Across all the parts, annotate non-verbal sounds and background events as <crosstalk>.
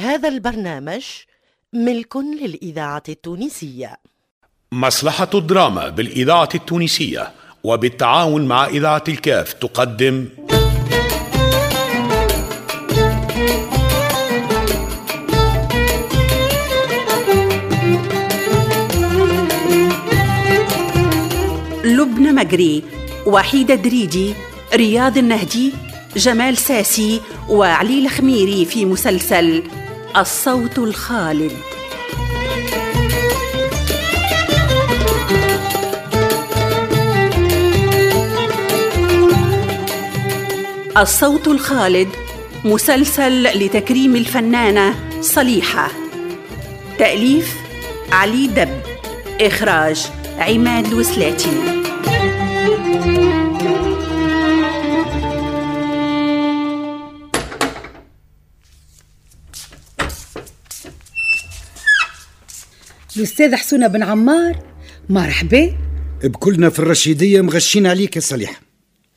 هذا البرنامج ملك للإذاعة التونسية. مصلحة الدراما بالإذاعة التونسية وبالتعاون مع إذاعة الكاف تقدم. لبنى مجري وحيدة دريدي رياض النهدي جمال ساسي وعلي الخميري في مسلسل الصوت الخالد. الصوت الخالد مسلسل لتكريم الفنانة صليحة. تأليف علي دب. إخراج عماد الوسلاتي الأستاذ حسونة بن عمار مرحبا. بكلنا في الرشيدية مغشين عليك يا صليح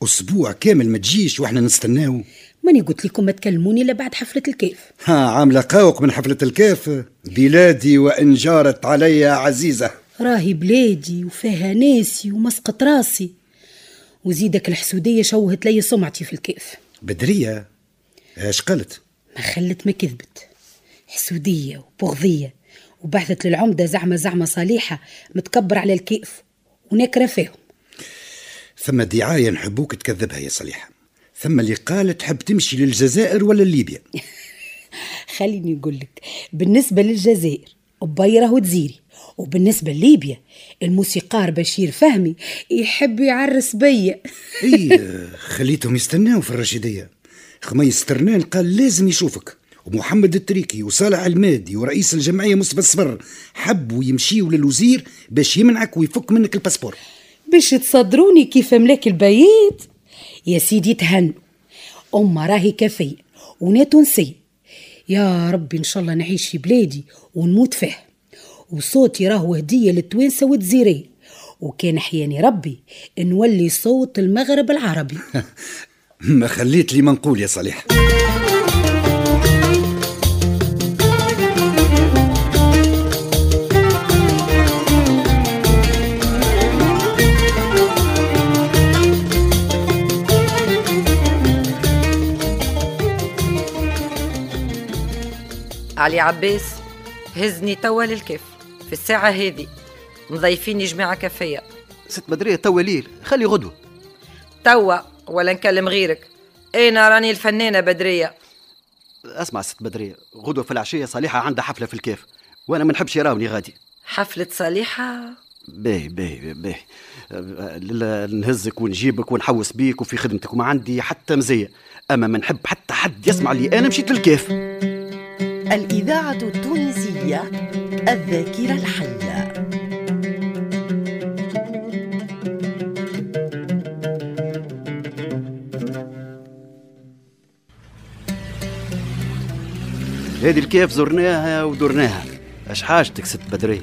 أسبوع كامل ما تجيش وإحنا نستناو. ماني قلت لكم ما تكلموني إلا بعد حفلة الكيف ها عاملة قاوق من حفلة الكاف بلادي وإن جارت علي عزيزة. راهي بلادي وفيها ناسي ومسقط راسي. وزيدك الحسودية شوهت لي سمعتي في الكيف بدرية؟ إيش قالت؟ ما خلت ما كذبت. حسودية وبغضية. وبحثت للعمدة زعمة زعمة صالحة متكبر على الكيف ونكرة فيهم. ثم دعاية نحبوك تكذبها يا صليحة ثم اللي قالت تحب تمشي للجزائر ولا ليبيا <laughs> خليني نقول لك بالنسبة للجزائر بيره وتزيري وبالنسبة لليبيا الموسيقار بشير فهمي يحب يعرس بيا. اي <laughs> خليتهم يستناو في الرشيدية. خميس ترنان قال لازم يشوفك. ومحمد التريكي وصالح المادي ورئيس الجمعية مصطفى الصفر حبوا يمشيوا للوزير باش يمنعك ويفك منك ال passeport. باش تصدروني كيف ملاك البيت؟ يا سيدي تهنوا. أمة راهي كافية ونا تونسية. يا ربي إن شاء الله نعيش في بلادي ونموت فيه وصوتي راهو هدية للتوانسة والجزيرية وكان حياني ربي نولي صوت المغرب العربي. <laughs> ما خليت لي ما نقول يا صالح. علي عباس هزني توا للكيف. في الساعة هذه مضيفيني جماعة كافية. ست بدرية توا ليل. خلي غدوة. توا ولا نكلم غيرك. أنا راني الفنانة بدرية. أسمع ست بدرية غدوة في العشية صالحة عندها حفلة في الكيف. وأنا ما نحبش يراوني غادي. حفلة صالحة؟ باهي باهي باهي. نهزك ونجيبك ونحوس بيك وفي خدمتك. وما عندي حتى مزية. أما ما نحب حتى حد يسمع لي. أنا مشيت للكيف. الإذاعة التونسية الذاكرة الحية. هذه الكيف زرناها ودرناها. اش حاجتك ست بدري؟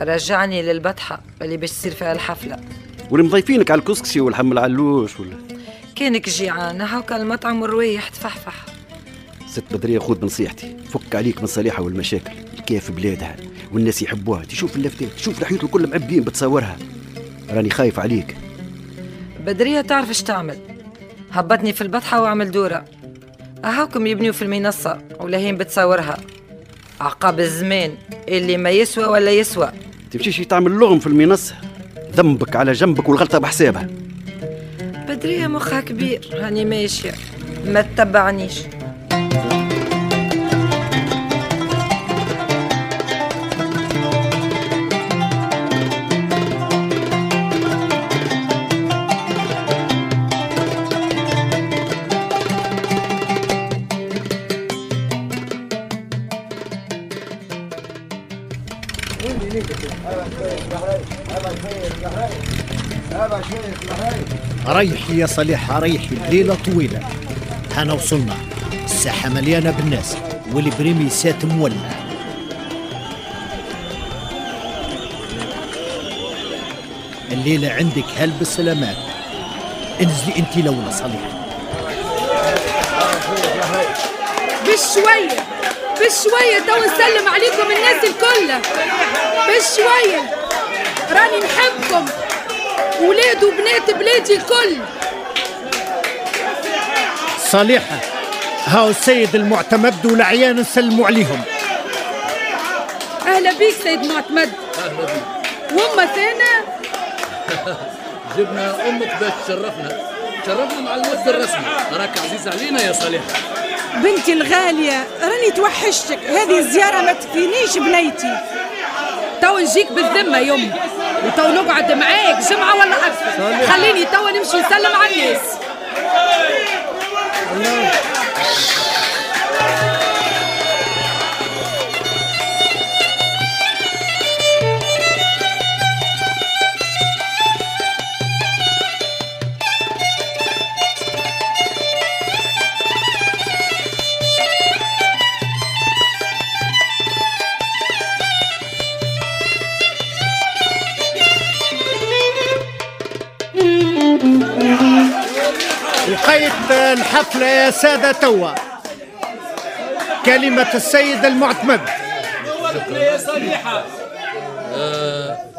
رجعني للبطحة اللي باش تصير فيها الحفلة. واللي مضيفينك على الكسكسي والحم العلوش ولا؟ كانك جيعان هاكا المطعم والروايح تفحفح. ست بدرية خذ بنصيحتي فك عليك من الصليحة والمشاكل. كيف بلادها؟ والناس يحبوها. تشوف اللفتات تشوف الحيوط الكل معبين بتصورها. راني خايف عليك. بدرية تعرف اش تعمل؟ هبطني في البطحة وعمل دورة. أهاكم يبنيوا في المنصة ولهين بتصورها. عقاب الزمان. اللي ما يسوى ولا يسوى. تمشيش تعمل لغم في المنصة. ذنبك على جنبك والغلطة بحسابها. بدرية مخها كبير. هاني ماشية. ما تتبعنيش. ريحي يا صليح ريحي الليلة طويلة. هنا وصلنا. الساحة مليانة بالناس والبريميسات مولع. الليلة عندك هل بالسلامات. انزلي انت لولا صليح بالشوية بشوية تو نسلم عليكم الناس الكل. بشوية. راني نحبكم. ولاد وبنات بلادي الكل. صالحة. هاو السيد المعتمد والعيان نسلموا عليهم. أهلا بيك سيد معتمد. أهلا بك وأمة ثانية. <laughs> جبنا أمك باش تشرفنا. تشرفنا مع الممثل الرسمي. راك عزيز علينا يا صالح. بنتي الغالية راني توحشتك. هذه الزيارة ما تكفينيش بنيتي. تو نجيك بالذمة يوم وتو نقعد معاك. جمعة ولا أكثر. خليني تو نمشي نسلم على الناس. وقيت الحفلة يا سادة توا. كلمة السيد المعتمد.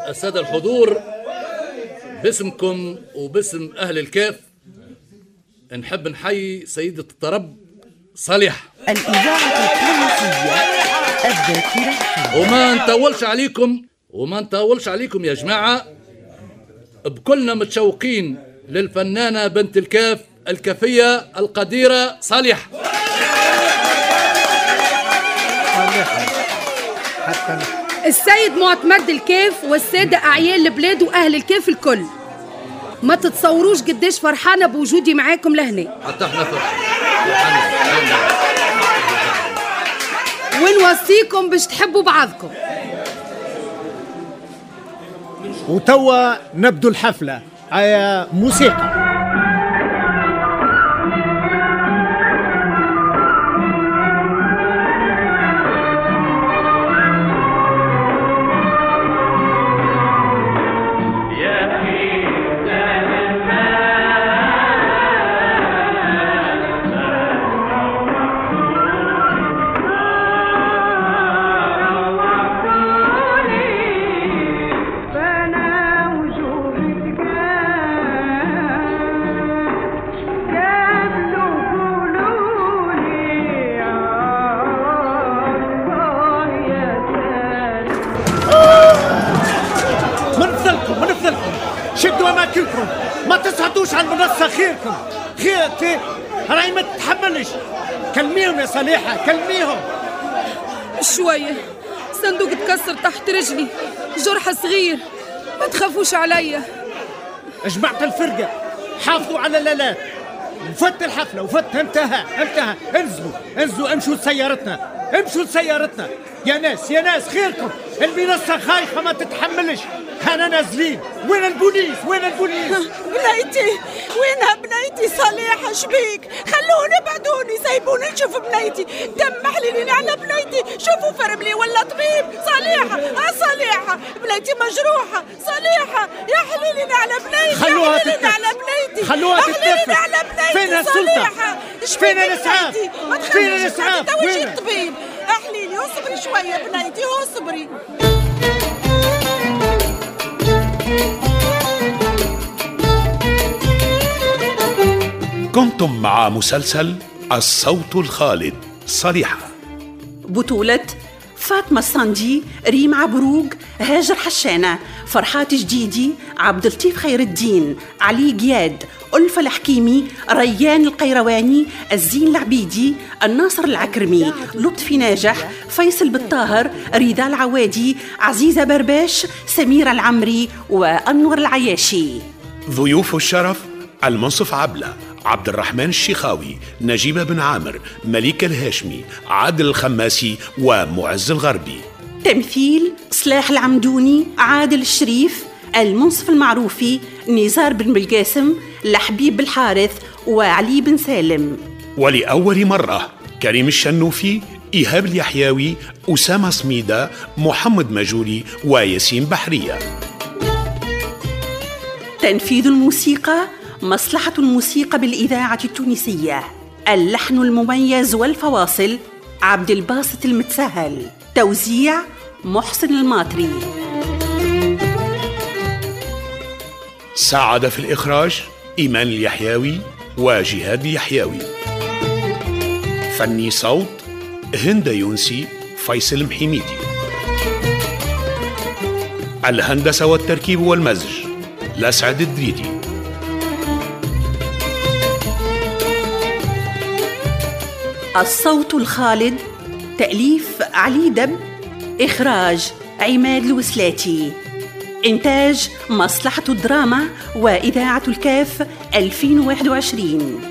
السادة الحضور باسمكم وباسم أهل الكاف نحب نحيي سيدة الطرب صالح الإذاعة التونسية الذاكرة. وما نطولش عليكم وما نطولش عليكم يا جماعة بكلنا متشوقين للفنانة بنت الكاف الكافية القديرة صالح السيد معتمد الكيف والسادة أعيان البلاد وأهل الكيف الكل. ما تتصوروش قديش فرحانة بوجودي معاكم لهنا. حتى إحنا فرح ونوصيكم باش تحبوا بعضكم. وتوا نبدو الحفلة. هيا موسيقى. اماكنكم ما تصعدوش على المنصة خيركم خيرتي راهي ما تتحملش. كلميهم يا صليحة كلميهم. شوية. صندوق تكسر تحت رجلي. جرح صغير. ما تخافوش عليا. جماعة الفرقة. حافظوا على الآلات وفت الحفلة وفت. انتهى انتهى. انزلوا انزلوا. امشوا لسيارتنا. امشوا لسيارتنا. يا ناس يا ناس خيركم. المنصة خايفة ما تتحملش. هنا نازلين وين البوليس؟ وين البوليس؟ <laughs> بنيتي. وينها بنيتي صالحة شبيك خلوني ابعدوني سيبوني نشوف بنيتي. دم حليلين على بنيتي. شوفوا فرملي ولا طبيب. صالحة آه صالحة بنيتي مجروحة. صالحة يا حليلين على بنيتي. خلوها تتنفس. على بنيتي. خلوها تتنفس. على بنيتي. فين السلطة؟ فين؟ ما فين يجي وين؟ الطبيب. احليلي اصبري شوية بنيتي اصبري. كنتم مع مسلسل الصوت الخالد صريحة. بطولة فاطمة الصندي ريم عبروق هاجر حشانة فرحات جديدي عبد اللطيف خير الدين علي قياد ألفة الحكيمي ريان القيرواني الزين العبيدي الناصر العكرمي لطفي ناجح فيصل بالطاهر رضا العوادي عزيزة برباش سميرة العمري وأنور العياشي. ضيوف الشرف المنصف عبلة عبد الرحمن الشيخاوي نجيبة بن عامر مليك الهاشمي عادل الخماسي ومعز الغربي. تمثيل صلاح العمدوني عادل الشريف المنصف المعروفي نزار بن بالقاسم لحبيب بالحارث وعلي بن سالم. ولأول مرة كريم الشنوفي إيهاب اليحيوي أسامة سميدة محمد مجولي وياسين بحرية. تنفيذ الموسيقى مصلحة الموسيقى بالإذاعة التونسية اللحن المميز والفواصل عبد الباسط المتسهل توزيع محسن الماطري. ساعد في الإخراج إيمان اليحيوي وجهاد اليحيوي فني صوت هند يونسي فيصل محميدي. الهندسة والتركيب والمزج لسعد الدريدي. الصوت الخالد تأليف علي دب إخراج عماد الوسلاتي. إنتاج مصلحة الدراما وإذاعة الكاف 2021